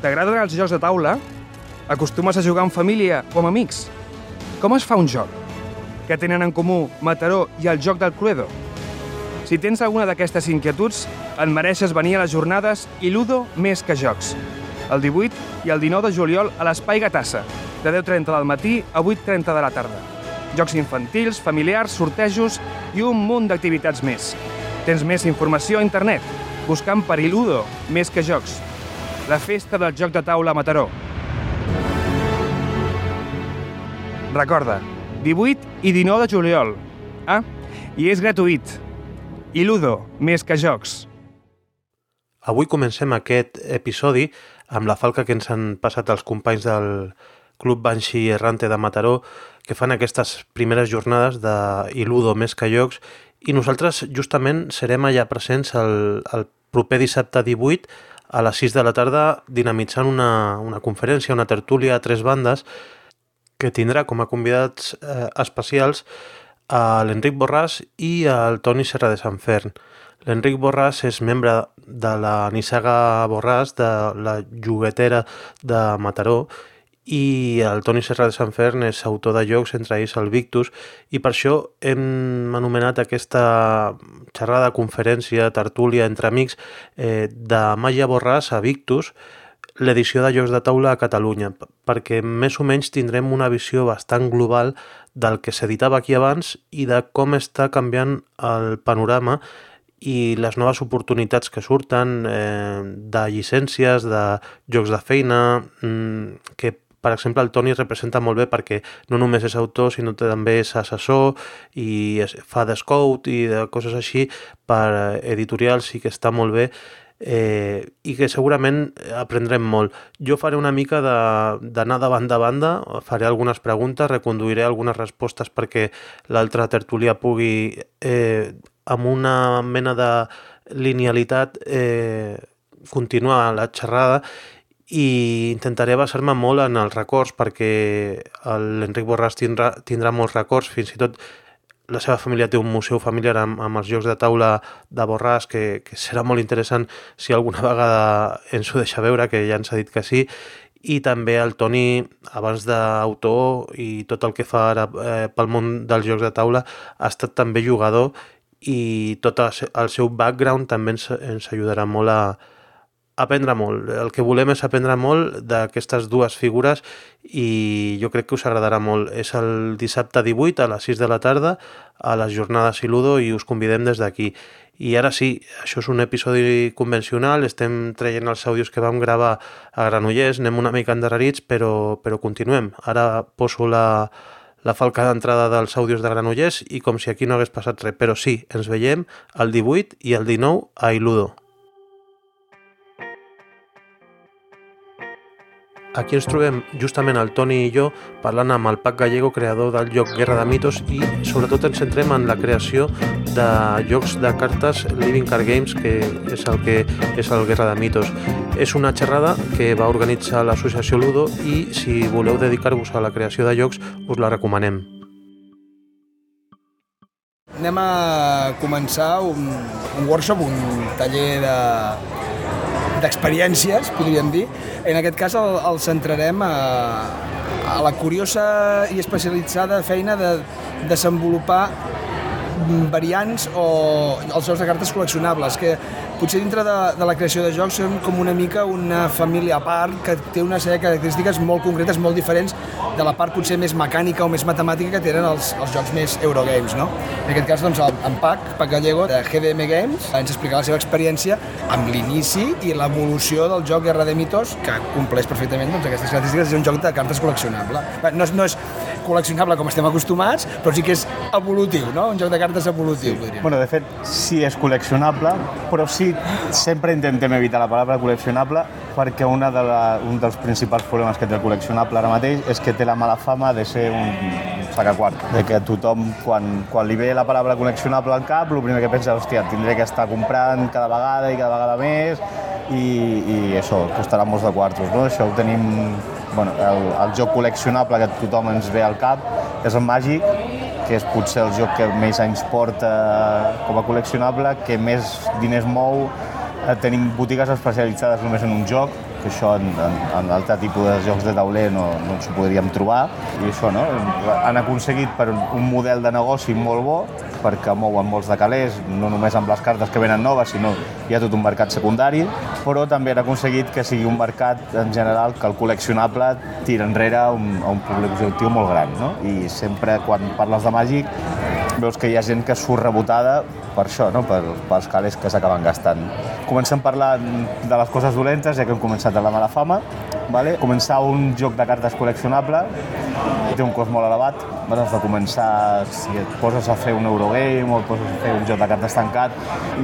T'agraden els jocs de taula? Acostumes a jugar en família o amb amics? Com es fa un joc? Què tenen en comú Mataró i el joc del Cluedo? Si tens alguna d'aquestes inquietuds, et mereixes venir a les jornades i Ludo més que jocs. El 18 i el 19 de juliol a l'Espai Gatassa, de 10.30 del matí a 8.30 de la tarda. Jocs infantils, familiars, sortejos i un munt d'activitats més. Tens més informació a internet, buscant per Iludo, més que jocs. La festa del joc de taula a Mataró. Recorda, 18 i 19 de juliol. Ah, i és gratuït. Iludo, més que jocs. Avui comencem aquest episodi amb la falca que ens han passat els companys del Club Banshee Errante de Mataró que fan aquestes primeres jornades de Iludo més que jocs i nosaltres justament serem allà presents el, el proper dissabte 18 a les 6 de la tarda dinamitzant una, una conferència, una tertúlia a tres bandes que tindrà com a convidats eh, especials a l'Enric Borràs i al Toni Serra de Sant Fern. L'Enric Borràs és membre de la Nissaga Borràs, de la juguetera de Mataró, i el Toni Serra de Sant Fern és autor de jocs, entre ells el Victus, i per això hem anomenat aquesta xerrada, conferència, tertúlia entre amics eh, de Maya Borràs a Victus, l'edició de Jocs de Taula a Catalunya, perquè més o menys tindrem una visió bastant global del que s'editava aquí abans i de com està canviant el panorama i les noves oportunitats que surten eh, de llicències, de jocs de feina, mm, que per exemple, el Toni representa molt bé perquè no només és autor, sinó també és assessor i fa de scout i de coses així per editorials i que està molt bé eh, i que segurament aprendrem molt. Jo faré una mica d'anar de, de banda a banda, faré algunes preguntes, reconduiré algunes respostes perquè l'altra tertúlia pugui, eh, amb una mena de linealitat, eh, continuar la xerrada i intentaré basar-me molt en els records perquè l'Enric Borràs tindrà, tindrà molts records, fins i tot la seva família té un museu familiar amb, amb els jocs de taula de Borràs que, que serà molt interessant si alguna vegada ens ho deixa veure, que ja ens ha dit que sí, i també el Toni, abans d'autor i tot el que fa ara eh, pel món dels jocs de taula, ha estat també jugador i tot el seu background també ens, ens ajudarà molt a, aprendre molt. El que volem és aprendre molt d'aquestes dues figures i jo crec que us agradarà molt. És el dissabte 18 a les 6 de la tarda a les jornades Iludo i us convidem des d'aquí. I ara sí, això és un episodi convencional, estem traient els àudios que vam gravar a Granollers, anem una mica endarrerits, però, però continuem. Ara poso la, la falca d'entrada dels àudios de Granollers i com si aquí no hagués passat res. Però sí, ens veiem el 18 i el 19 a Iludo. Aquí ens trobem justament el Toni i jo parlant amb el Pac Gallego, creador del joc Guerra de Mitos i sobretot ens centrem en la creació de jocs de cartes Living Card Games, que és el que és el Guerra de Mitos. És una xerrada que va organitzar l'associació Ludo i si voleu dedicar-vos a la creació de jocs us la recomanem. Anem a començar un, un workshop, un taller de, d'experiències, podríem dir. En aquest cas el, el centrarem a, a la curiosa i especialitzada feina de desenvolupar variants o els jocs de cartes col·leccionables, que potser dintre de, de la creació de jocs som com una mica una família a part que té una sèrie de característiques molt concretes, molt diferents de la part potser més mecànica o més matemàtica que tenen els, els jocs més Eurogames. No? En aquest cas, doncs, en Pac, Pac Gallego, de GDM Games, ens explica la seva experiència amb l'inici i l'evolució del joc Guerra de Mitos, que compleix perfectament doncs, aquestes característiques, és un joc de cartes col·leccionable. No és, no és col·leccionable com estem acostumats, però sí que és evolutiu, no? Un joc de cartes evolutiu, sí. podríem. Bueno, de fet, sí és col·leccionable, però sí sempre intentem evitar la paraula col·leccionable perquè una de la, un dels principals problemes que té el col·leccionable ara mateix és que té la mala fama de ser un saca quart, de que tothom, quan, quan li ve la paraula col·leccionable al cap, el primer que pensa, hòstia, tindré que estar comprant cada vegada i cada vegada més, i, i això, costarà molts de quartos, no? Això ho tenim... Bueno, el, el joc col·leccionable que tothom ens ve al cap és el màgic, que és potser el joc que més anys porta com a col·leccionable, que més diners mou, eh, tenim botigues especialitzades només en un joc, que això en, en, en altre tipus de jocs de tauler no, no ens ho podríem trobar. I això, no? Han aconseguit per un model de negoci molt bo, perquè mouen molts de calés, no només amb les cartes que venen noves, sinó hi ha tot un mercat secundari, però també han aconseguit que sigui un mercat en general que el col·leccionable tira enrere un, a un públic objectiu molt gran. No? I sempre quan parles de Màgic veus que hi ha gent que surt rebotada per això, no? per, pels calés que s'acaben gastant. Comencem parlant de les coses dolentes, ja que hem començat a la mala fama. Vale? Començar un joc de cartes col·leccionable té un cost molt elevat, vas has de començar, si et poses a fer un Eurogame o et poses a fer un joc de cartes tancat,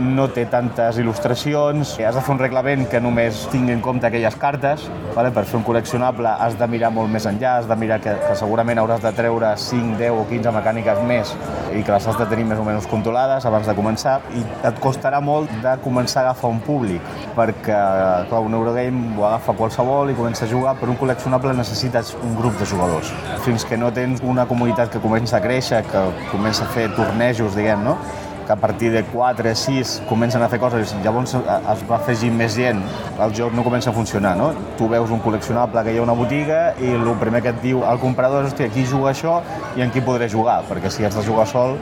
no té tantes il·lustracions, has de fer un reglament que només tingui en compte aquelles cartes, vale? per fer un col·leccionable has de mirar molt més enllà, has de mirar que, que segurament hauràs de treure 5, 10 o 15 mecàniques més i que les has de tenir més o menys controlades abans de començar i et costarà molt de començar a agafar un públic perquè clar, un Eurogame ho agafa qualsevol i comença a jugar, però un col·leccionable necessites un grup de jugadors. Fins que no tens una comunitat que comença a créixer, que comença a fer tornejos, diguem, no? que a partir de 4, 6 comencen a fer coses i llavors es va afegir més gent, el joc no comença a funcionar, no? Tu veus un col·leccionable que hi ha una botiga i el primer que et diu el comprador és, hòstia, aquí juga això i en qui podré jugar, perquè si has de jugar sol,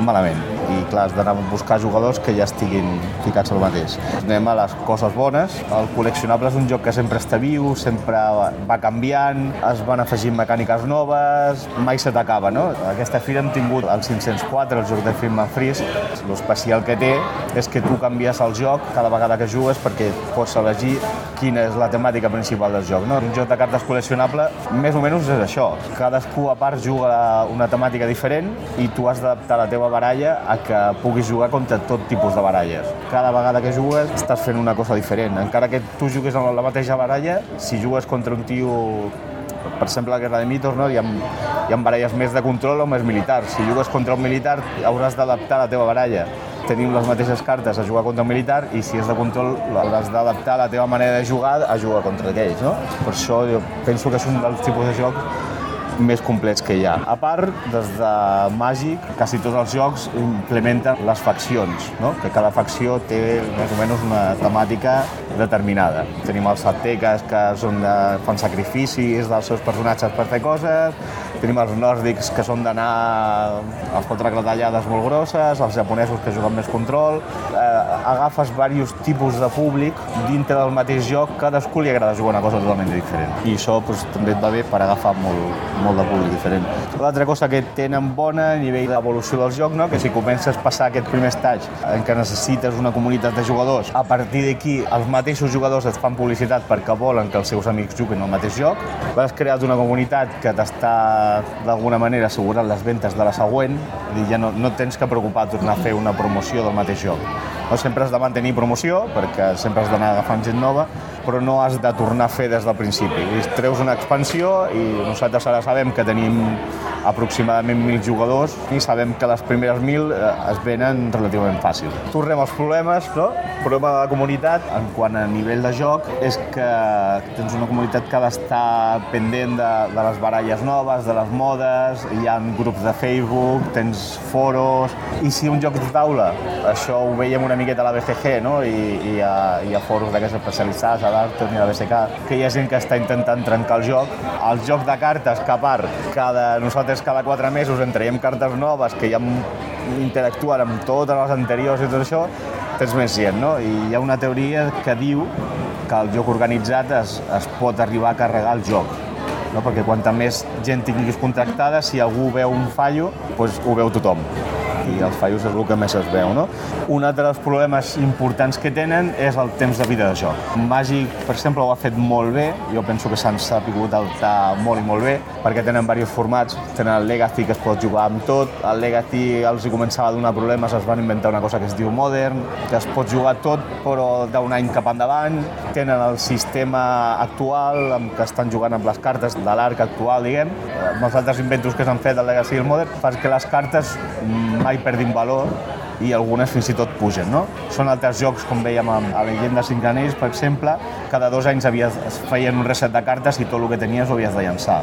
malament. I clar, has d'anar a buscar jugadors que ja estiguin ficats al mateix. Anem a les coses bones. El col·leccionable és un joc que sempre està viu, sempre va canviant, es van afegint mecàniques noves, mai se t'acaba, no? Aquesta fira hem tingut el 504, el joc de and Freeze. L'especial que té és que tu canvies el joc cada vegada que jugues perquè pots elegir quina és la temàtica principal del joc. No? Un joc de cartes col·leccionable més o menys és això. Cadascú a part juga una temàtica diferent i tu has d'adaptar la teva baralla a que puguis jugar contra tot tipus de baralles. Cada vegada que jugues estàs fent una cosa diferent. Encara que tu jugues amb la mateixa baralla, si jugues contra un tio per exemple, la Guerra de Mitos, no? hi, ha, hi ha baralles més de control o més militars. Si jugues contra un militar, hauràs d'adaptar la teva baralla. Tenim les mateixes cartes a jugar contra un militar i si és de control hauràs d'adaptar la teva manera de jugar a jugar contra aquells. No? Per això jo penso que és un dels tipus de jocs més complets que hi ha. A part, des de Màgic, quasi tots els jocs implementen les faccions, no? que cada facció té més o menys una temàtica determinada. Tenim els aztecas que són de, fan sacrificis dels seus personatges per fer coses, tenim els nòrdics que són d'anar a fotre clatellades molt grosses, els japonesos que juguen més control. Eh, agafes diversos tipus de públic dintre del mateix joc, cadascú li agrada jugar una cosa totalment diferent. I això doncs, també et va bé per agafar molt, molt de públic diferent. L'altra cosa que tenen bona a nivell d'evolució del joc, no? que si comences a passar aquest primer estatge en què necessites una comunitat de jugadors, a partir d'aquí els mateixos jugadors et fan publicitat perquè volen que els seus amics juguin al mateix joc, vas crear una comunitat que t'està d'alguna manera assegurant les ventes de la següent, dir, ja no, no tens que preocupar tornar a fer una promoció del mateix joc. No sempre has de mantenir promoció, perquè sempre has d'anar agafant gent nova, però no has de tornar a fer des del principi. I treus una expansió i nosaltres ara sabem que tenim aproximadament 1.000 jugadors i sabem que les primeres 1.000 eh, es venen relativament fàcil. Tornem als problemes, no? El problema de la comunitat, en quant a nivell de joc, és que tens una comunitat que ha d'estar pendent de, de les baralles noves, de les modes, hi ha grups de Facebook, tens foros... I si un joc de taula, això ho veiem una miqueta a la BGG, no? I, i, ha, hi ha foros d'aquests especialitzats, a l'Arton i a la BSK, que hi ha gent que està intentant trencar el joc. El joc de cartes, que a part, cada, nosaltres cada quatre mesos en traiem cartes noves que ja interactuen amb totes les anteriors i tot això, tens més gent, no? I hi ha una teoria que diu que el joc organitzat es, es pot arribar a carregar el joc. No? Perquè quanta més gent tinguis contractada, si algú veu un fallo, doncs ho veu tothom i els fallos és el que més es veu. No? Un altre dels problemes importants que tenen és el temps de vida de joc. Màgic, per exemple, ho ha fet molt bé, jo penso que s'han sapigut adaptar molt i molt bé, perquè tenen diversos formats, tenen el Legacy que es pot jugar amb tot, el Legacy els hi començava a donar problemes, es van inventar una cosa que es diu Modern, que es pot jugar tot però d'un any cap endavant, tenen el sistema actual amb que estan jugant amb les cartes de l'arc actual, diguem, amb els altres inventos que s'han fet del Legacy i Modern, perquè les cartes mai perdin valor i algunes fins i tot pugen. No? Són altres jocs, com veiem a llegenda Cinc Anells, per exemple, cada dos anys havies, es feien un reset de cartes i tot el que tenies ho havies de llançar.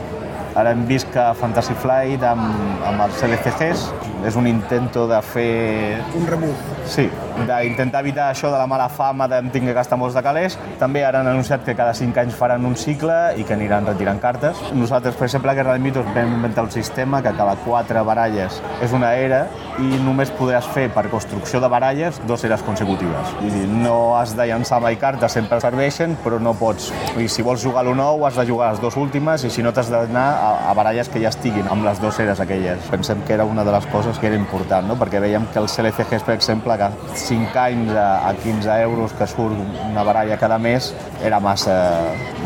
Ara hem vist que Fantasy Flight amb, amb els LCGs és un intento de fer... Un remug. Sí, d'intentar evitar això de la mala fama de tinc que gastar molts de calés. També ara han anunciat que cada 5 anys faran un cicle i que aniran retirant cartes. Nosaltres, per exemple, a Guerra de Mitos vam inventar un sistema que cada 4 baralles és una era i només podràs fer per construcció de baralles dos eres consecutives. Vull dir, no has de llançar mai cartes, sempre serveixen, però no pots. Dir, si vols jugar a lo nou, has de jugar les dues últimes i si no t'has d'anar a, a baralles que ja estiguin amb les dues eres aquelles. Pensem que era una de les coses que era important, no? perquè veiem que els CLCGs, per exemple, que 5 anys a, a 15 euros que surt una baralla cada mes era massa,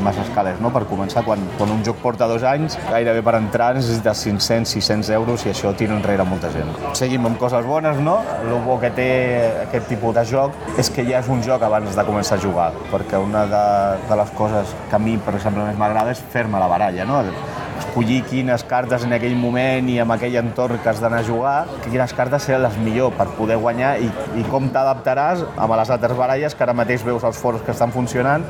massa escales, no? per començar, quan, quan un joc porta dos anys, gairebé per entrar necessites 500-600 euros i això tira enrere molta gent. Seguim amb coses bones, no? El bo que té aquest tipus de joc és que ja és un joc abans de començar a jugar, perquè una de, de les coses que a mi, per exemple, més m'agrada és fer-me la baralla, no? Escollir quines cartes en aquell moment i amb aquell entorn que has d'anar a jugar, quines cartes seran les millor per poder guanyar i, i com t'adaptaràs amb les altres baralles que ara mateix veus els foros que estan funcionant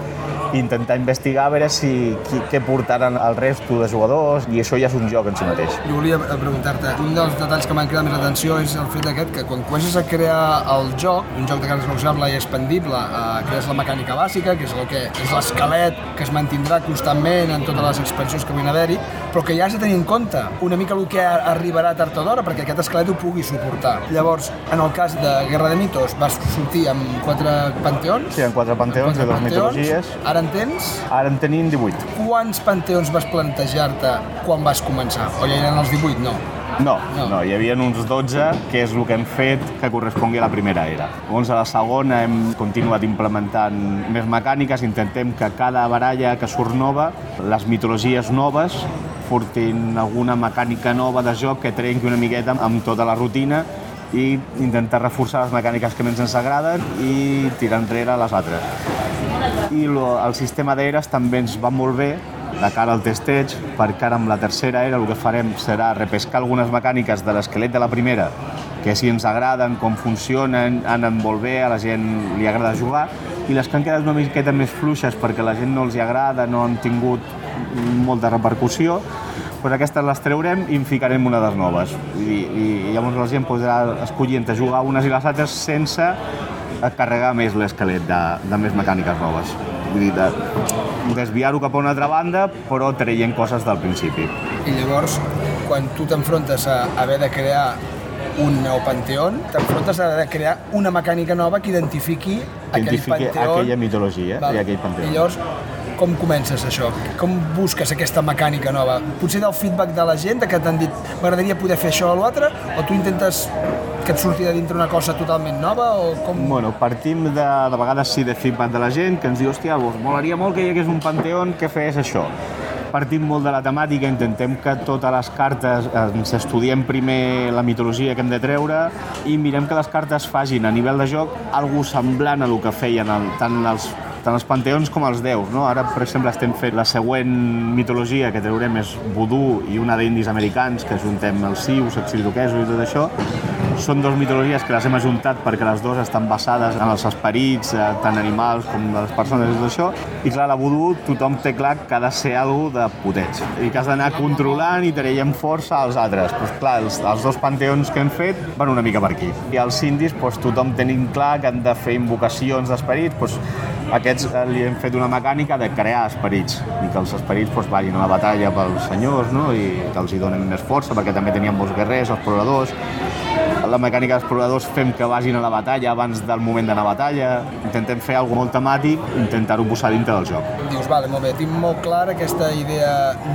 intentar investigar a veure si, qui, què portaran el resto de jugadors i això ja és un joc en si mateix. Jo volia preguntar-te, un dels detalls que m'han cridat més atenció és el fet aquest que quan comences a crear el joc, un joc de cartes negociable i expandible, eh, crees la mecànica bàsica, que és el que és l'esquelet que es mantindrà constantment en totes les expansions que van haver-hi, però que ja has de tenir en compte una mica el que arribarà tard o d'hora perquè aquest esquelet ho pugui suportar. Llavors, en el cas de Guerra de Mitos, vas sortir amb quatre panteons. Sí, amb quatre panteons de dues mitologies. Ara en tens? Ara en tenim 18. Quants panteons vas plantejar-te quan vas començar? O ja eren els 18? No. No, no, no, hi havia uns 12, que és el que hem fet que correspongui a la primera era. Llavors, a la segona hem continuat implementant més mecàniques, intentem que cada baralla que surt nova, les mitologies noves, portin alguna mecànica nova de joc que trenqui una miqueta amb tota la rutina i intentar reforçar les mecàniques que més ens agraden i tirar enrere les altres. I lo, el sistema d'eres també ens va molt bé de cara al testeig, perquè ara amb la tercera era el que farem serà repescar algunes mecàniques de l'esquelet de la primera, que si ens agraden, com funcionen, anen molt bé, a la gent li agrada jugar, i les que han quedat una miqueta més fluixes perquè la gent no els hi agrada, no han tingut molta repercussió, doncs aquestes les treurem i en ficarem una de noves. I, i llavors la gent podrà escollir entre jugar unes i les altres sense carregar més l'esquelet de, de més mecàniques noves. Vull dir, de, desviar-ho cap a una altra banda, però traient coses del principi. I llavors, quan tu t'enfrontes a haver de crear un nou panteón, t'enfrontes a haver de crear una mecànica nova que identifiqui, aquell panteón. aquella mitologia Val. i aquell panteó. I llavors, com comences això? Com busques aquesta mecànica nova? Potser del feedback de la gent, de que t'han dit m'agradaria poder fer això o l'altre, o tu intentes que et surti de dintre una cosa totalment nova o com... Bueno, partim de, de vegades sí de feedback de la gent que ens diu, hòstia, vos molaria molt que hi hagués un panteón que fes això. Partim molt de la temàtica, intentem que totes les cartes ens estudiem primer la mitologia que hem de treure i mirem que les cartes facin a nivell de joc algú semblant a el que feien el, tant els tant els panteons com els déus. No? Ara, per exemple, estem fent la següent mitologia que treurem és vudú i una d'indis americans, que juntem els sius, els xiroquesos i tot això. Són dues mitologies que les hem ajuntat perquè les dues estan basades en els esperits, eh, tant animals com de les persones i tot això. I clar, la vudú tothom té clar que ha de ser algo de poteig i que has d'anar controlant i traient força als altres. Pues, clar, els, els dos panteons que hem fet van una mica per aquí. I els indis, pues, tothom tenim clar que han de fer invocacions d'esperits, pues, aquests eh, li hem fet una mecànica de crear esperits i que els esperits doncs, vagin a la batalla pels senyors no? i que els hi donen més força perquè també teníem molts guerrers, exploradors la mecànica d'exploradors fem que vagin a la batalla abans del moment d'anar a batalla intentem fer alguna molt temàtic intentar-ho posar dintre del joc Dius, vale, molt bé, tinc molt clara aquesta idea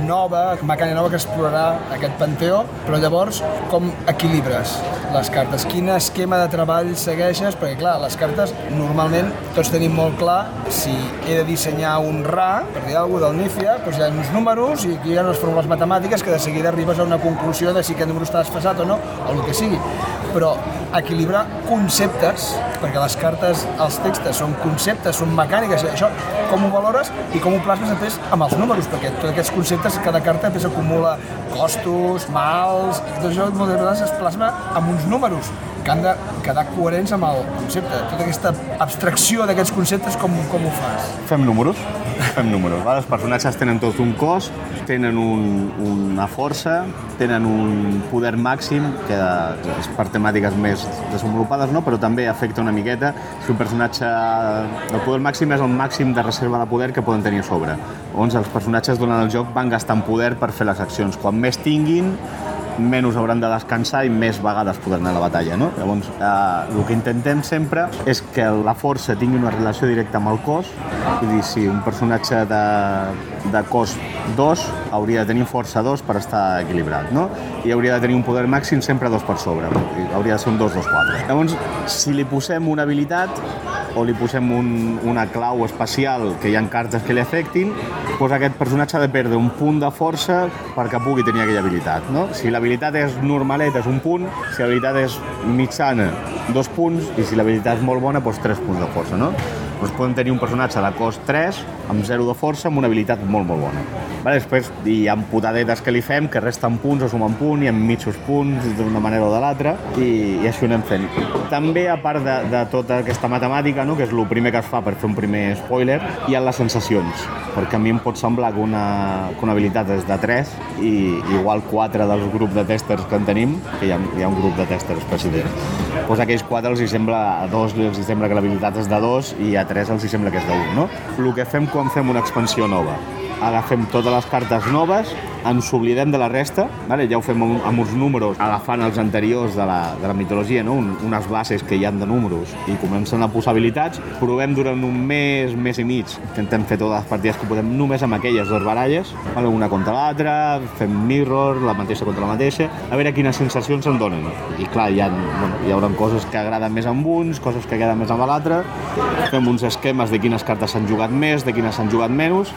nova, mecànica nova que explorarà aquest panteó, però llavors com equilibres les cartes? Quin esquema de treball segueixes? Perquè clar, les cartes normalment tots tenim molt clar si he de dissenyar un RA, per dir alguna del NIFIA, doncs hi ha uns números i aquí hi ha unes fórmules matemàtiques que de seguida arribes a una conclusió de si aquest número està desfasat o no, o el que sigui. Però equilibrar conceptes, perquè les cartes, els textos són conceptes, són mecàniques, això com ho valores i com ho plasmes després amb els números, perquè tots aquests conceptes, cada carta després acumula costos, mals, tot això moltes vegades es plasma amb uns números que han de quedar coherents amb el concepte. Tota aquesta abstracció d'aquests conceptes, com, com ho fas? Fem números, fem números. Va? Els personatges tenen tot un cos, tenen un, una força, tenen un poder màxim, que és per temàtiques més desenvolupades, no? però també afecta una miqueta si un personatge... El poder màxim és el màxim de reserva de poder que poden tenir a sobre. Llavors els personatges durant el joc van gastant poder per fer les accions. Quan més tinguin, menys hauran de descansar i més vegades podran anar a la batalla. No? Llavors, eh, el que intentem sempre és que la força tingui una relació directa amb el cos, vull dir, si un personatge de, de cos 2 hauria de tenir força 2 per estar equilibrat, no? I hauria de tenir un poder màxim sempre 2 per sobre, hauria de ser un 2-2-4. Llavors, si li posem una habilitat, o li posem un, una clau especial que hi ha cartes que li afectin, doncs aquest personatge ha de perdre un punt de força perquè pugui tenir aquella habilitat. No? Si l'habilitat és normaleta és un punt, si l'habilitat és mitjana, dos punts, i si l'habilitat és molt bona, doncs tres punts de força. No? Doncs podem tenir un personatge de cost 3 amb 0 de força amb una habilitat molt, molt bona. Vale, després hi ha putadetes que li fem que resten punts o sumen punt, i amb mitjos punts d'una manera o de l'altra i, i així ho anem fent. També, a part de, de tota aquesta matemàtica, no, que és el primer que es fa per fer un primer spoiler, hi ha les sensacions, perquè a mi em pot semblar que una, que una habilitat és de 3 i igual 4 dels grups de testers que en tenim, que hi ha, hi ha un grup de testers president, doncs aquells 4 els hi sembla, a dos els hi sembla que l'habilitat és de 2 i a 3 els hi sembla que és d'1, no? El que fem quan fem una expansió nova agafem totes les cartes noves, ens oblidem de la resta, vale? ja ho fem amb, amb uns números, agafant els anteriors de la, de la mitologia, no? Un, unes bases que hi han de números, i comencen a posar habilitats, provem durant un mes, mes i mig, intentem fer totes les partides que podem només amb aquelles dues baralles, vale? una contra l'altra, fem mirror, la mateixa contra la mateixa, a veure quines sensacions en donen. I clar, hi ha, bueno, hi haurà coses que agraden més amb uns, coses que agraden més amb l'altre, fem uns esquemes de quines cartes s'han jugat més, de quines s'han jugat menys,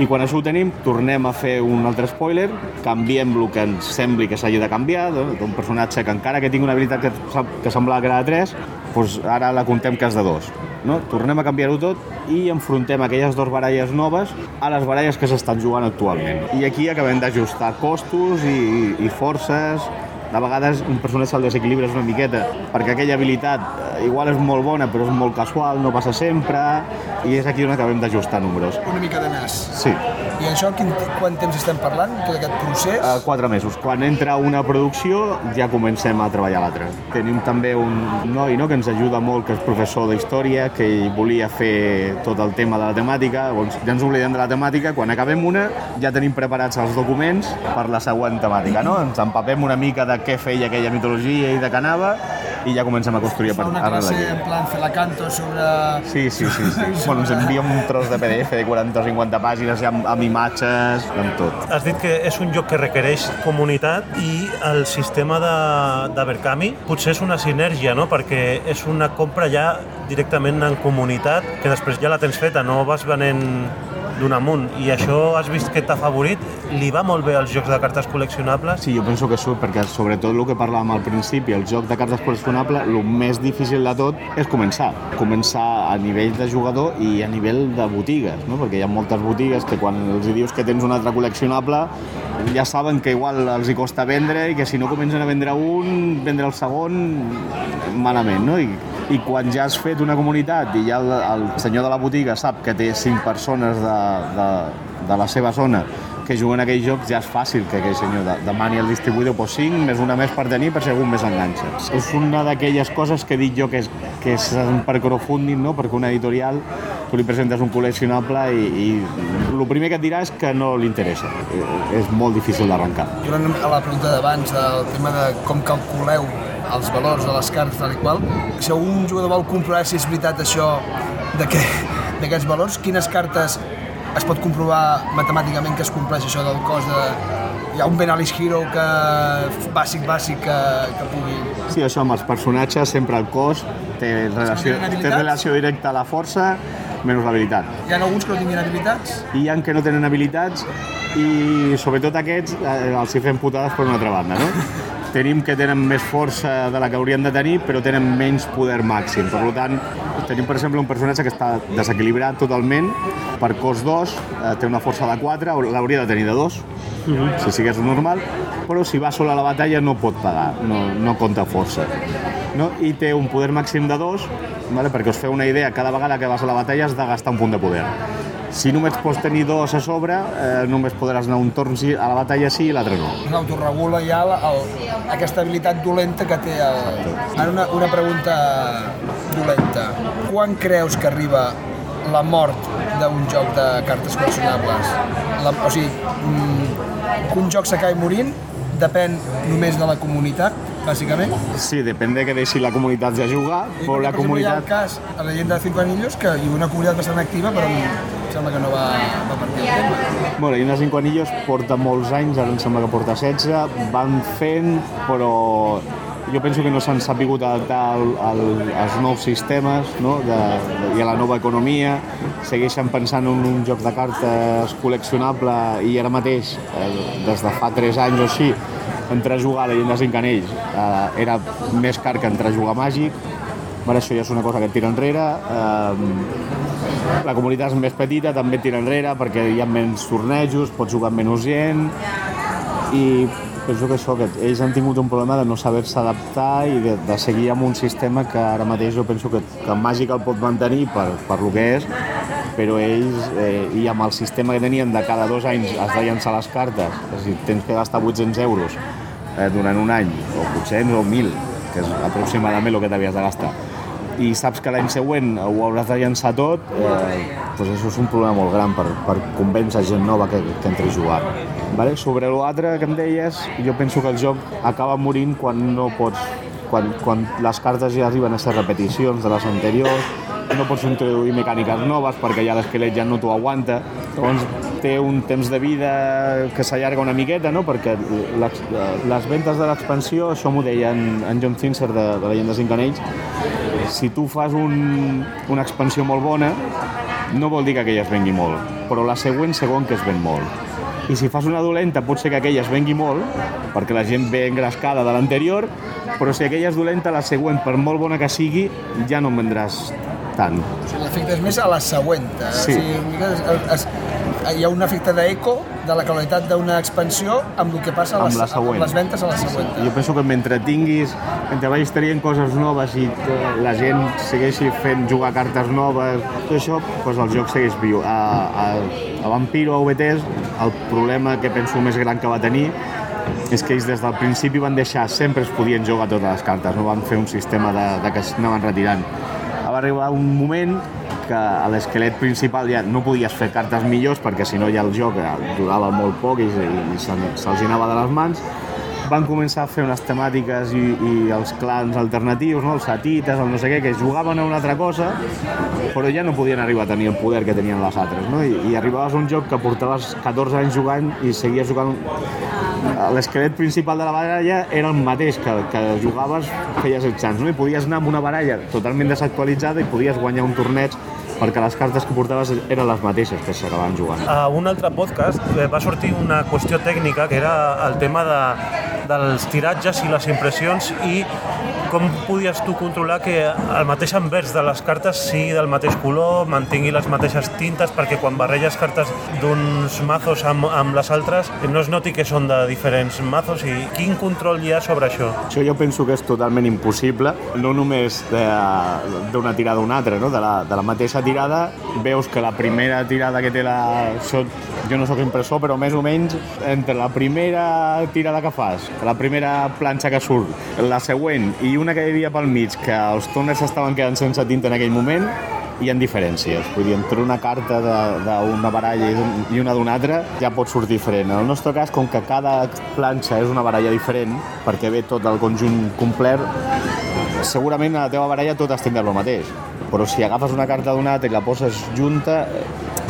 i quan això ho tenim, tornem a fer un altre spoiler, canviem el que ens sembli que s'hagi de canviar, d'un personatge que encara que tingui una habilitat que, que semblava que era de 3, doncs ara la contem que és de 2. No? Tornem a canviar-ho tot i enfrontem aquelles dues baralles noves a les baralles que s'estan jugant actualment. I aquí acabem d'ajustar costos i, i forces, de vegades un personatge el desequilibra una miqueta perquè aquella habilitat eh, igual és molt bona però és molt casual, no passa sempre i és aquí on acabem d'ajustar números. Una mica de nas. Sí. I això quin, quant temps estem parlant, tot aquest procés? Uh, quatre mesos. Quan entra una producció ja comencem a treballar l'altra. Tenim també un noi no, que ens ajuda molt, que és professor d'història, que volia fer tot el tema de la temàtica, doncs ja ens oblidem de la temàtica, quan acabem una ja tenim preparats els documents per la següent temàtica, no? Ens empapem una mica de què feia aquella mitologia i de què anava i ja comencem a construir per una classe en plan canto sobre... Sí, sí, sí. sí. bueno, ens envia un tros de PDF de 40 o 50 pàgines amb, amb imatges, amb tot. Has dit que és un joc que requereix comunitat i el sistema de, de Berkami potser és una sinergia, no? Perquè és una compra ja directament en comunitat que després ja la tens feta, no vas venent d'un amunt. I això has vist que t'ha favorit? Li va molt bé als jocs de cartes col·leccionables? Sí, jo penso que sí, perquè sobretot el que parlàvem al principi, el joc de cartes col·leccionables, el més difícil de tot és començar. Començar a nivell de jugador i a nivell de botigues, no? perquè hi ha moltes botigues que quan els dius que tens un altre col·leccionable ja saben que igual els hi costa vendre i que si no comencen a vendre un, vendre el segon malament, no? I, i quan ja has fet una comunitat i ja el, el senyor de la botiga sap que té cinc persones de, de, de la seva zona que juguen a aquells jocs ja és fàcil que aquell senyor de, demani al distribuïdor pues, 5 més una més per tenir per si algú més enganxa. És una d'aquelles coses que dic jo que és, que és per crowdfunding, no? perquè una editorial tu li presentes un col·leccionable i, i el primer que et dirà és que no li interessa. És molt difícil d'arrencar. Jo a la pregunta d'abans del tema de com calculeu els valors de les cartes tal i qual, si un jugador vol comprovar si és veritat això d'aquests valors, quines cartes es pot comprovar matemàticament que es compleix això del cos de... Hi ha un Benalis Hero que bàsic, bàsic, que, que pugui... Sí, això amb els personatges, sempre el cos té relació, té relació directa a la força menys l'habilitat. Hi ha alguns que no tinguin habilitats? Hi ha que no tenen habilitats i sobretot aquests eh, els hi fem putades per una altra banda, no? tenim que tenen més força de la que haurien de tenir, però tenen menys poder màxim. Per tant, tenim, per exemple, un personatge que està desequilibrat totalment, per cos 2, eh, té una força de 4, l'hauria de tenir de 2, uh -huh. si sigués normal, però si va sol a la batalla no pot pagar, no, no compta força. No? I té un poder màxim de 2, vale? perquè us feu una idea, cada vegada que vas a la batalla has de gastar un punt de poder. Si només pots tenir dos a sobre, eh, només podràs anar un torn sí, a la batalla sí i l'altre no. L'autoregula ja la, el, aquesta habilitat dolenta que té el... Ara una, una pregunta dolenta. Quan creus que arriba la mort d'un joc de cartes col·leccionables? La, o sigui, mm, que un joc s'acabi morint depèn només de la comunitat, bàsicament. Sí, depèn de que deixi la comunitat de jugar, I però la per exemple, Hi ha el comunitat... cas a la llegenda de Cinco Anillos, que hi ha una comunitat bastant activa, però sembla que no va, va partir el tema. Bueno, i Cinco Anillos porta molts anys, ara em sembla que porta 16, van fent, però jo penso que no s'han sapigut adaptar al, al, als nous sistemes no? de, de, i a la nova economia. Segueixen pensant en un joc de cartes col·leccionable i ara mateix, eh, des de fa 3 anys o així, entrar a jugar a Llegenda de Cinc Anells eh, era més car que entrar a jugar a Màgic. Per això ja és una cosa que et tira enrere. Eh, la comunitat és més petita, també tira enrere perquè hi ha menys tornejos, pots jugar menys gent. I penso que això, que ells han tingut un problema de no saber-se adaptar i de, de seguir amb un sistema que ara mateix jo penso que, que Màgic el pot mantenir per, per lo que és, però ells, eh, i amb el sistema que tenien de cada dos anys has de llançar les cartes, és a dir, tens que gastar 800 euros eh, durant un any, o 800 o 1.000, que és aproximadament el que t'havies de gastar, i saps que l'any següent ho hauràs de llançar tot, eh, doncs això és un problema molt gran per, per convèncer gent nova que, que entri a jugar. Vale? Sobre l'altre que em deies, jo penso que el joc acaba morint quan no pots quan, quan les cartes ja arriben a ser repeticions de les anteriors, no pots introduir mecàniques noves perquè ja l'esquelet ja no t'ho aguanta, llavors té un temps de vida que s'allarga una miqueta, no? perquè les, les ventes de l'expansió, això m'ho deia en, en John Fincher de, de Llegenda Cinc Anells, si tu fas un, una expansió molt bona, no vol dir que aquella es vengui molt, però la següent segon que es ven molt. I si fas una dolenta pot ser que aquella es vengui molt, perquè la gent ve engrescada de l'anterior, però si aquella és dolenta, la següent, per molt bona que sigui, ja no en vendràs tant. O sigui, l'efecte és més a la següent. eh? Sí. O sigui, es, es, hi ha un efecte d'eco de la qualitat d'una expansió amb el que passa a Amb les, la següent. amb les ventes a la següent. Jo penso que mentre tinguis, mentre vagis traient coses noves i eh, la gent segueixi fent jugar cartes noves, tot això, doncs el joc segueix viu. A, a, a Vampiro, a VTS, el problema que penso més gran que va tenir és que ells des del principi van deixar, sempre es podien jugar totes les cartes, no van fer un sistema de, de que s'anaven retirant. Va arribar un moment que a l'esquelet principal ja no podies fer cartes millors perquè si no ja el joc eh, durava molt poc i, i se'ls anava de les mans van començar a fer unes temàtiques i, i els clans alternatius, no? els satites, el no sé què, que jugaven a una altra cosa, però ja no podien arribar a tenir el poder que tenien les altres. No? I, I arribaves a un joc que portaves 14 anys jugant i seguies jugant... L'esquelet principal de la baralla era el mateix que, que jugaves feia 16 anys, no? i podies anar amb una baralla totalment desactualitzada i podies guanyar un torneig perquè les cartes que portaves eren les mateixes que s'acabaven jugant. A un altre podcast eh, va sortir una qüestió tècnica que era el tema de, dels tiratges i les impressions i com podies tu controlar que el mateix envers de les cartes sigui del mateix color, mantingui les mateixes tintes, perquè quan barrelles cartes d'uns mazos amb, amb les altres no es noti que són de diferents mazos i quin control hi ha sobre això? Això jo penso que és totalment impossible, no només d'una tirada a una altra, no? de, la, de la mateixa tirada veus que la primera tirada que té la... Això, jo no sóc impressor, però més o menys entre la primera tirada que fas, la primera planxa que surt, la següent i una que hi havia pel mig, que els toners estaven quedant sense tinta en aquell moment, hi ha diferències. Vull dir, entre una carta d'una baralla i, una d'una altra ja pot sortir diferent. En el nostre cas, com que cada planxa és una baralla diferent, perquè ve tot el conjunt complet, segurament a la teva baralla tot has tindrà el mateix. Però si agafes una carta d'una altra i la poses junta, eh,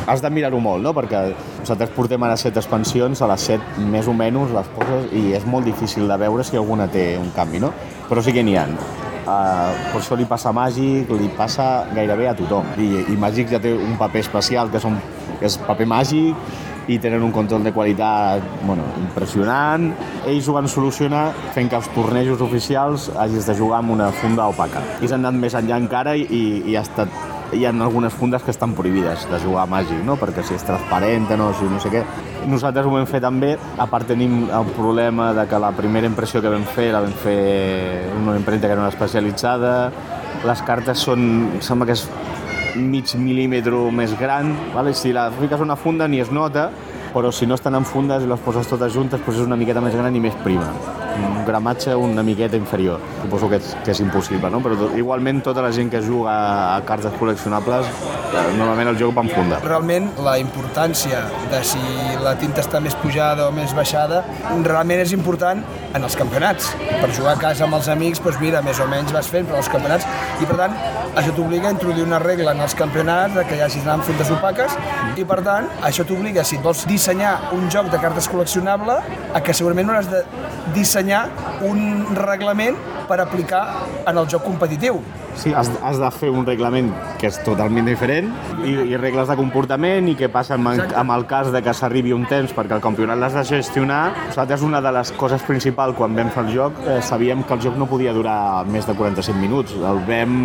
has de mirar-ho molt, no? Perquè nosaltres portem ara set expansions, a les set més o menys les poses i és molt difícil de veure si alguna té un canvi, no? Però sí que n'hi ha. Uh, per això li passa a Màgic, li passa gairebé a tothom. I, i Màgic ja té un paper especial, que, són, que és paper màgic, i tenen un control de qualitat bueno, impressionant. Ells ho van solucionar fent que els tornejos oficials hagis de jugar amb una funda opaca. I s'han anat més enllà encara i, i ha estat hi ha algunes fundes que estan prohibides de jugar a màgic, no? perquè si és transparent no, si no sé què. Nosaltres ho vam fer també, a part tenim el problema de que la primera impressió que vam fer la vam fer una impremta que era una especialitzada, les cartes són, sembla que és mig mil·límetre més gran, vale? si la fiques una funda ni es nota, però si no estan en fundes i les poses totes juntes doncs és una miqueta més gran i més prima. Gramatge una miqueta inferior. Suposo que és, que és impossible, no? Però tot, igualment tota la gent que juga a cartes col·leccionables normalment el joc va en funda. Realment la importància de si la tinta està més pujada o més baixada realment és important en els campionats. Per jugar a casa amb els amics, doncs mira, més o menys vas fent, però els campionats... I per tant, això t'obliga a introduir una regla en els campionats de que hi hagi amb fundes opaques i per tant, això t'obliga, si vols dissenyar un joc de cartes col·leccionable, a que segurament hauràs de dissenyar un reglament per aplicar en el joc competitiu. Sí, has, has de fer un reglament que és totalment diferent i, i regles de comportament i què passa amb, amb el cas de que s'arribi un temps perquè el campionat l'has de gestionar. Nosaltres una de les coses principals quan vam fer el joc eh, sabíem que el joc no podia durar més de 45 minuts. El vam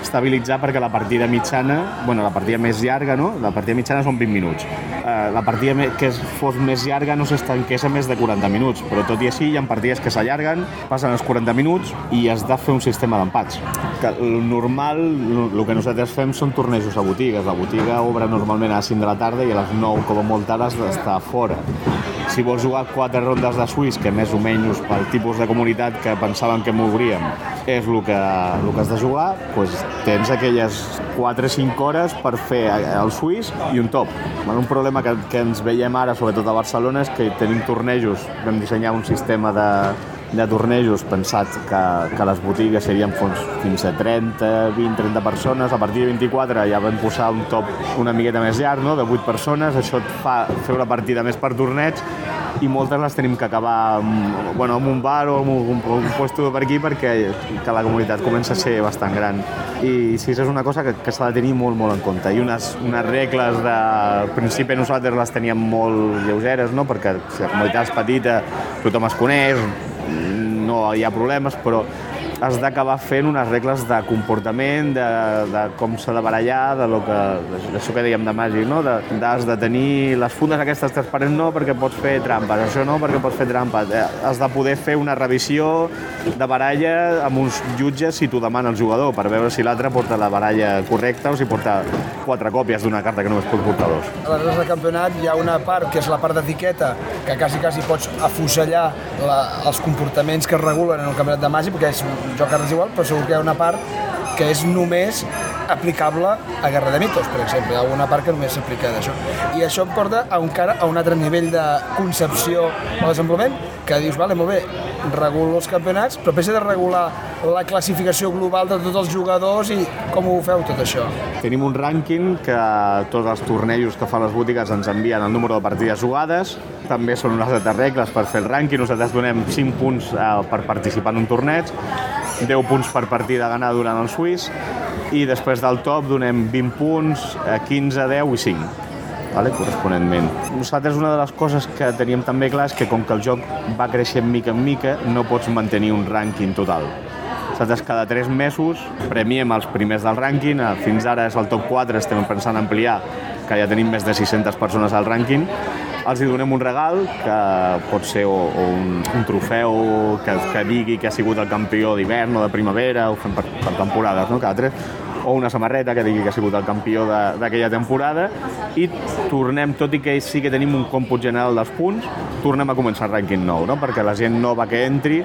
estabilitzar perquè la partida mitjana, bueno, la partida més llarga, no? La partida mitjana són 20 minuts. Eh, la partida que fos més llarga no s'estanqués a més de 40 minuts, però tot i així hi ha partides que s'allarguen, passen els 40 minuts i has de fer un sistema d'empats. Que el normal, el que nosaltres fem són tornejos a botigues. La botiga obre normalment a les 5 de la tarda i a les 9, com a molt tard, has d'estar fora. Si vols jugar quatre rondes de Swiss, que més o menys pel tipus de comunitat que pensàvem que m'obríem és el que, el que has de jugar, doncs tens aquelles 4 o 5 hores per fer el Swiss i un top. Un problema que, que ens veiem ara, sobretot a Barcelona, és que tenim tornejos, vam dissenyar un sistema de, de tornejos pensat que, que les botigues serien fons fins a 30, 20, 30 persones. A partir de 24 ja vam posar un top una miqueta més llarg, no? de 8 persones. Això et fa fer una partida més per torneig i moltes les tenim que acabar amb, bueno, amb un bar o amb un, un, un puesto per aquí perquè que la comunitat comença a ser bastant gran. I sí, és una cosa que, que s'ha de tenir molt, molt en compte. I unes, unes regles de... Al principi nosaltres les teníem molt lleugeres, no? perquè si la comunitat és petita, tothom es coneix, no hi ha problemes, però has d'acabar fent unes regles de comportament, de, de com s'ha de barallar, de lo que, això que dèiem de màgic, no? De, has de tenir les fundes aquestes transparents no perquè pots fer trampes, això no perquè pots fer trampes. Eh, has de poder fer una revisió de baralla amb uns jutges si t'ho demana el jugador, per veure si l'altre porta la baralla correcta o si porta quatre còpies d'una carta que només pot portar dos. A les regles de campionat hi ha una part que és la part d'etiqueta, que quasi, quasi pots afusellar la, els comportaments que es regulen en un campionat de màgic, perquè és joc a cartes igual, però segur que hi ha una part que és només aplicable a Guerra de Mitos, per exemple. Hi ha alguna part que només s'aplica d'això. I això em porta a un, cara, a un altre nivell de concepció o desenvolupament, que dius, vale, molt bé, regulo els campionats, però pensa de regular la classificació global de tots els jugadors i com ho feu tot això? Tenim un rànquing que tots els tornejos que fan les botigues ens envien el número de partides jugades, també són unes altres regles per fer el rànquing, nosaltres donem 5 punts eh, per participar en un torneig, 10 punts per partida a ganar durant el Swiss i després del top donem 20 punts, 15, 10 i 5 vale? corresponentment. Nosaltres una de les coses que teníem també clar és que com que el joc va creixent mica en mica, no pots mantenir un rànquing total. Nosaltres cada 3 mesos premiem els primers del rànquing, fins ara és el top 4, estem pensant en ampliar, que ja tenim més de 600 persones al rànquing, els hi donem un regal, que pot ser o, o un, un trofeu que, que digui que ha sigut el campió d'hivern o de primavera, ho fem per, per temporades, no? cada tres, o una samarreta que digui que ha sigut el campió d'aquella temporada i tornem, tot i que sí que tenim un còmput general dels punts, tornem a començar el rànquing nou, no? perquè la gent nova que entri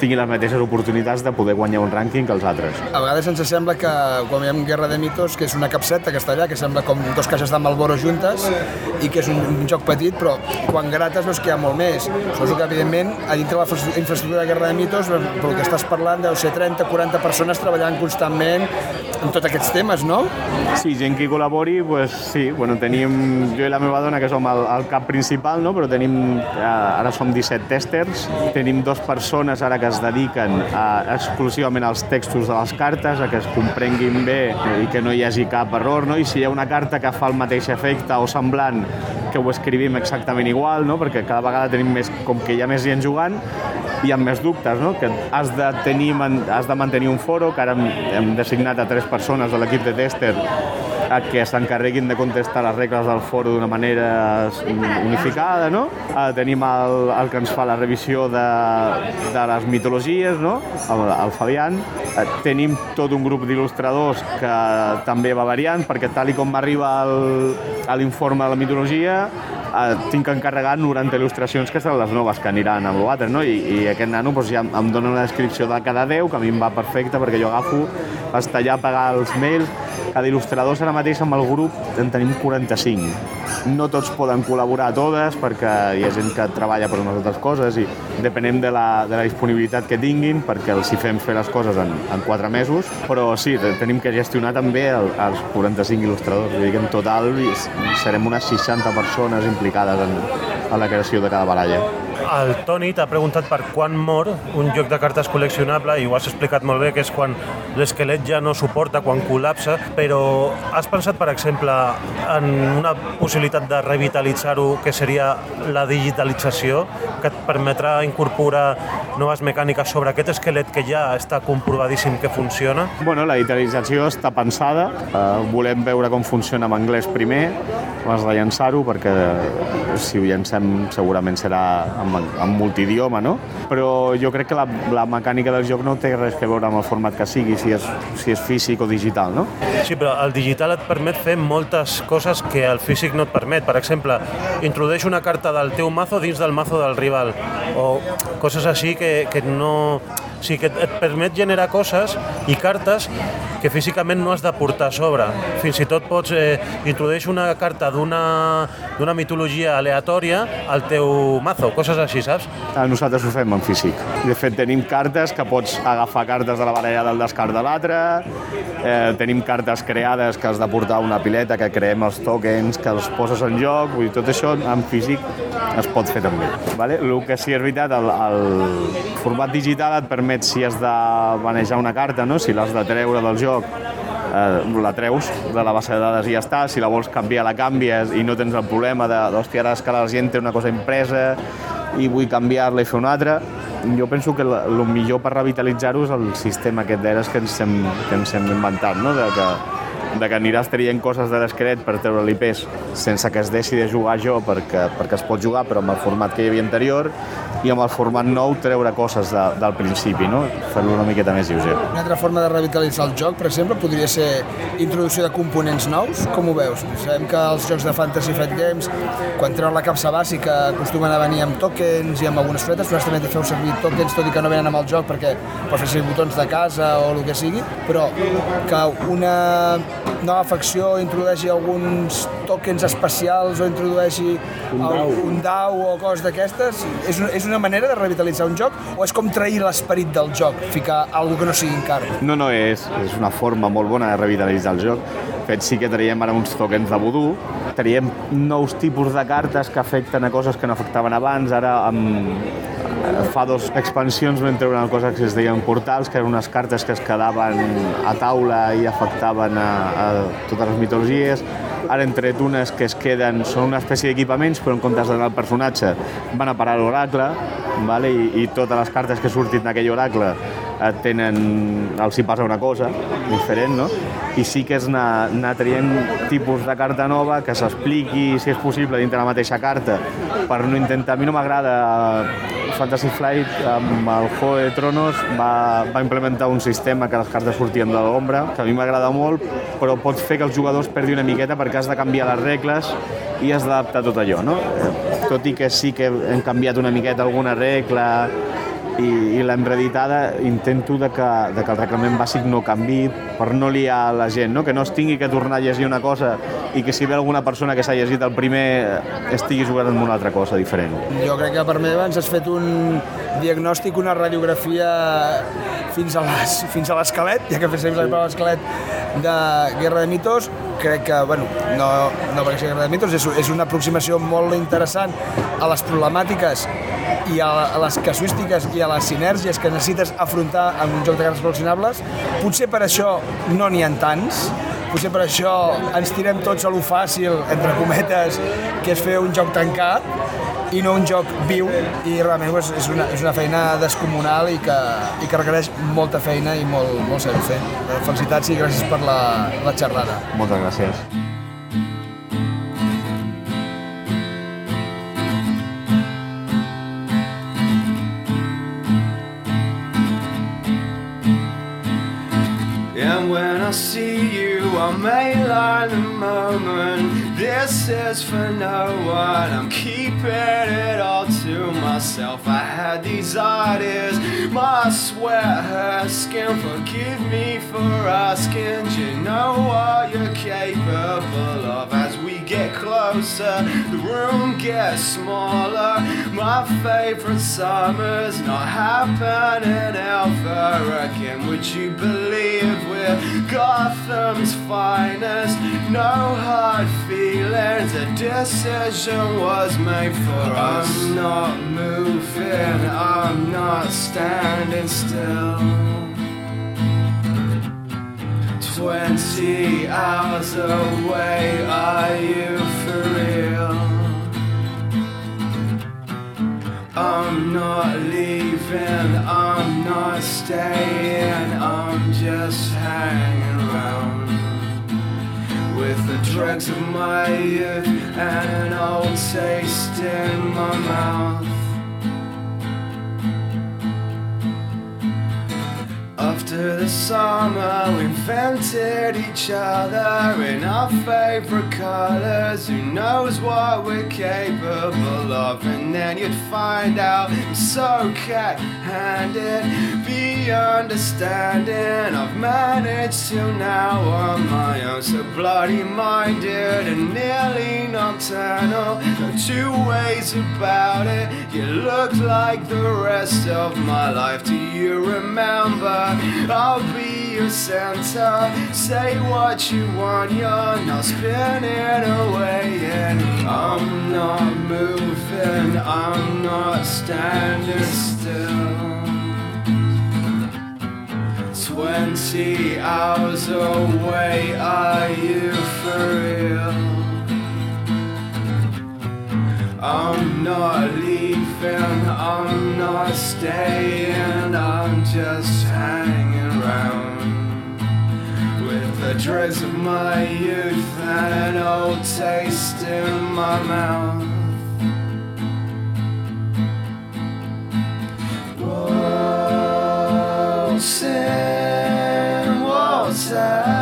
tingui les mateixes oportunitats de poder guanyar un rànquing que els altres. A vegades ens sembla que quan veiem Guerra de Mitos, que és una capseta que està allà, que sembla com dos caixes de Malboro juntes i que és un, un joc petit, però quan grates veus que hi ha molt més. Suposo que, evidentment, a dintre de la infraestructura de Guerra de Mitos, pel que estàs parlant, deu ser 30-40 persones treballant constantment en tots aquests temes, no? Sí, gent que hi col·labori, pues, sí, bueno, tenim jo i la meva dona que som el, el cap principal, no? però tenim, eh, ara som 17 testers, tenim dues persones ara que que es dediquen a, exclusivament als textos de les cartes, a que es comprenguin bé i que no hi hagi cap error, no? i si hi ha una carta que fa el mateix efecte o semblant, que ho escrivim exactament igual, no? perquè cada vegada tenim més, com que hi ha més gent jugant, hi ha més dubtes, no? que has de, tenir, has de mantenir un foro, que ara hem, hem designat a tres persones de l'equip de tester que s'encarreguin de contestar les regles del foro d'una manera unificada, no? Eh, tenim el, el que ens fa la revisió de, de les mitologies, no? el, el Fabián. Eh, tenim tot un grup d'il·lustradors que també va variant, perquè tal i com m'arriba l'informe de la mitologia, eh, tinc que encarregar 90 il·lustracions que seran les noves que aniran amb l'altre, no? I, i aquest nano doncs, ja em dona una descripció de cada 10, que a mi em va perfecte perquè jo agafo, estallar, pagar els mails, cada il·lustrador ara mateix amb el grup en tenim 45 no tots poden col·laborar totes perquè hi ha gent que treballa per unes altres coses i depenem de la, de la disponibilitat que tinguin perquè els hi fem fer les coses en, en 4 mesos, però sí, tenim que gestionar també el, els 45 il·lustradors. Vull dir que en total serem unes 60 persones implicades en, en la creació de cada baralla. El Toni t'ha preguntat per quan mor un joc de cartes col·leccionable i ho has explicat molt bé, que és quan l'esquelet ja no suporta, quan col·lapsa, però has pensat, per exemple, en una possibilitat de revitalitzar-ho, que seria la digitalització, que et permetrà incorporar noves mecàniques sobre aquest esquelet que ja està comprovadíssim que funciona? Bueno, la digitalització està pensada. Uh, volem veure com funciona en anglès primer, abans de llançar-ho, perquè si ho llancem segurament serà amb en multidioma, no? Però jo crec que la, la mecànica del joc no té res a veure amb el format que sigui, si és, si és físic o digital, no? Sí, però el digital et permet fer moltes coses que el físic no et permet. Per exemple, introdueix una carta del teu mazo dins del mazo del rival, o coses així que, que no... Sigui, que et permet generar coses i cartes que físicament no has de portar a sobre. Fins i tot pots eh, introdueix una carta d'una mitologia aleatòria al teu mazo, coses així, saps? Nosaltres ho fem en físic. De fet, tenim cartes que pots agafar cartes de la baralla del descart de l'altre, eh, tenim cartes creades que has de portar una pileta, que creem els tokens, que els poses en joc, vull dir, tot això en físic es pot fer també. Vale? El que sí és veritat, el, el format digital et permet, si has de manejar una carta, no? si l'has de treure del joc, eh, la treus de la base de dades i ja està, si la vols canviar la canvies i no tens el problema de, d'hòstia, ara és que la gent té una cosa impresa i vull canviar-la i fer una altra, jo penso que el millor per revitalitzar-ho és el sistema aquest d'eres que ens hem, que ens hem inventat, no? de que de que aniràs traient coses de l'esquelet per treure-li pes sense que es deixi de jugar jo perquè, perquè es pot jugar però amb el format que hi havia anterior i amb el format nou treure coses de, del principi, no? fer-lo una miqueta més lleuger. Una altra forma de revitalitzar el joc, per exemple, podria ser introducció de components nous. Com ho veus? Sabem que els jocs de Fantasy Flight Games, quan treuen la capsa bàsica, acostumen a venir amb tokens i amb algunes fretes, però també feu servir tokens, tot i que no venen amb el joc perquè pots fer botons de casa o el que sigui, però que una nova facció introdueixi alguns tokens especials o introdueixi un dau, un dau o coses d'aquestes, és, és una manera de revitalitzar un joc o és com trair l'esperit del joc, ficar alguna que no sigui encara? No, no, és, és una forma molt bona de revitalitzar el joc. De fet, sí que traiem ara uns tokens de voodoo, traiem nous tipus de cartes que afecten a coses que no afectaven abans, ara amb, fa dos expansions vam treure una cosa que es deien portals, que eren unes cartes que es quedaven a taula i afectaven a, a totes les mitologies. Ara hem tret unes que es queden, són una espècie d'equipaments, però en comptes d'anar al personatge van a parar l'oracle, vale? I, i totes les cartes que surtin d'aquell oracle eh, tenen, els hi passa una cosa diferent, no? I sí que és anar, anar traient tipus de carta nova que s'expliqui, si és possible, dintre la mateixa carta, per no intentar... A mi no m'agrada Fantasy Flight amb el Juego de Tronos va, va implementar un sistema que les cartes sortien de l'ombra, que a mi m'agrada molt, però pot fer que els jugadors perdi una miqueta perquè has de canviar les regles i has d'adaptar tot allò, no? Tot i que sí que hem canviat una miqueta alguna regla i, i l'hem reeditada, intento de que, de que el reglament bàsic no canvi per no liar la gent, no? que no es tingui que tornar a llegir una cosa i que si ve alguna persona que s'ha llegit el primer estigui jugant amb una altra cosa diferent. Jo crec que per mi abans has fet un diagnòstic, una radiografia fins a fins a l'esquelet, ja que fes servir l'esquelet de Guerra de Mitos, crec que, bueno, no, no perquè sigui Guerra de Mitos, és, és una aproximació molt interessant a les problemàtiques i a, a les casuístiques i a les sinergies que necessites afrontar en un joc de cartes col·leccionables. Potser per això no n'hi ha tants, potser per això ens tirem tots a lo fàcil, entre cometes, que és fer un joc tancat, i no un joc viu i realment pues, és, una, és una feina descomunal i que, i que requereix molta feina i molt, molt saber fer. Felicitats i gràcies per la, la xerrada. Moltes gràcies. And when I see you, I may line the moment. Is for no one. I'm keeping it all to myself. I had these ideas, my sweat hurts skin. Forgive me for asking. Do you know what you're capable of? As we get closer, the room gets smaller. My favorite summer's not happening ever again. Would you believe we're Gotham's finest? No hard feelings. A decision was made for us. I'm not moving. I'm not standing still. Twenty hours away, are you for real? I'm not leaving, I'm not staying, I'm just hanging around with the dregs of my youth an old taste in my mouth. After the summer, we invented each other in our favorite colors. Who knows what we're capable of? And then you'd find out I'm so cat handed, be understanding. I've managed till now on my own, so bloody minded and nearly nocturnal. No two ways about it. You look like the rest of my life. Do you remember? I'll be your center. Say what you want, you're not spinning away. And I'm not moving, I'm not standing still. Twenty hours away, are you for real? I'm not leaving, I'm not staying, I'm just hanging around with the dregs of my youth and an old taste in my mouth. love.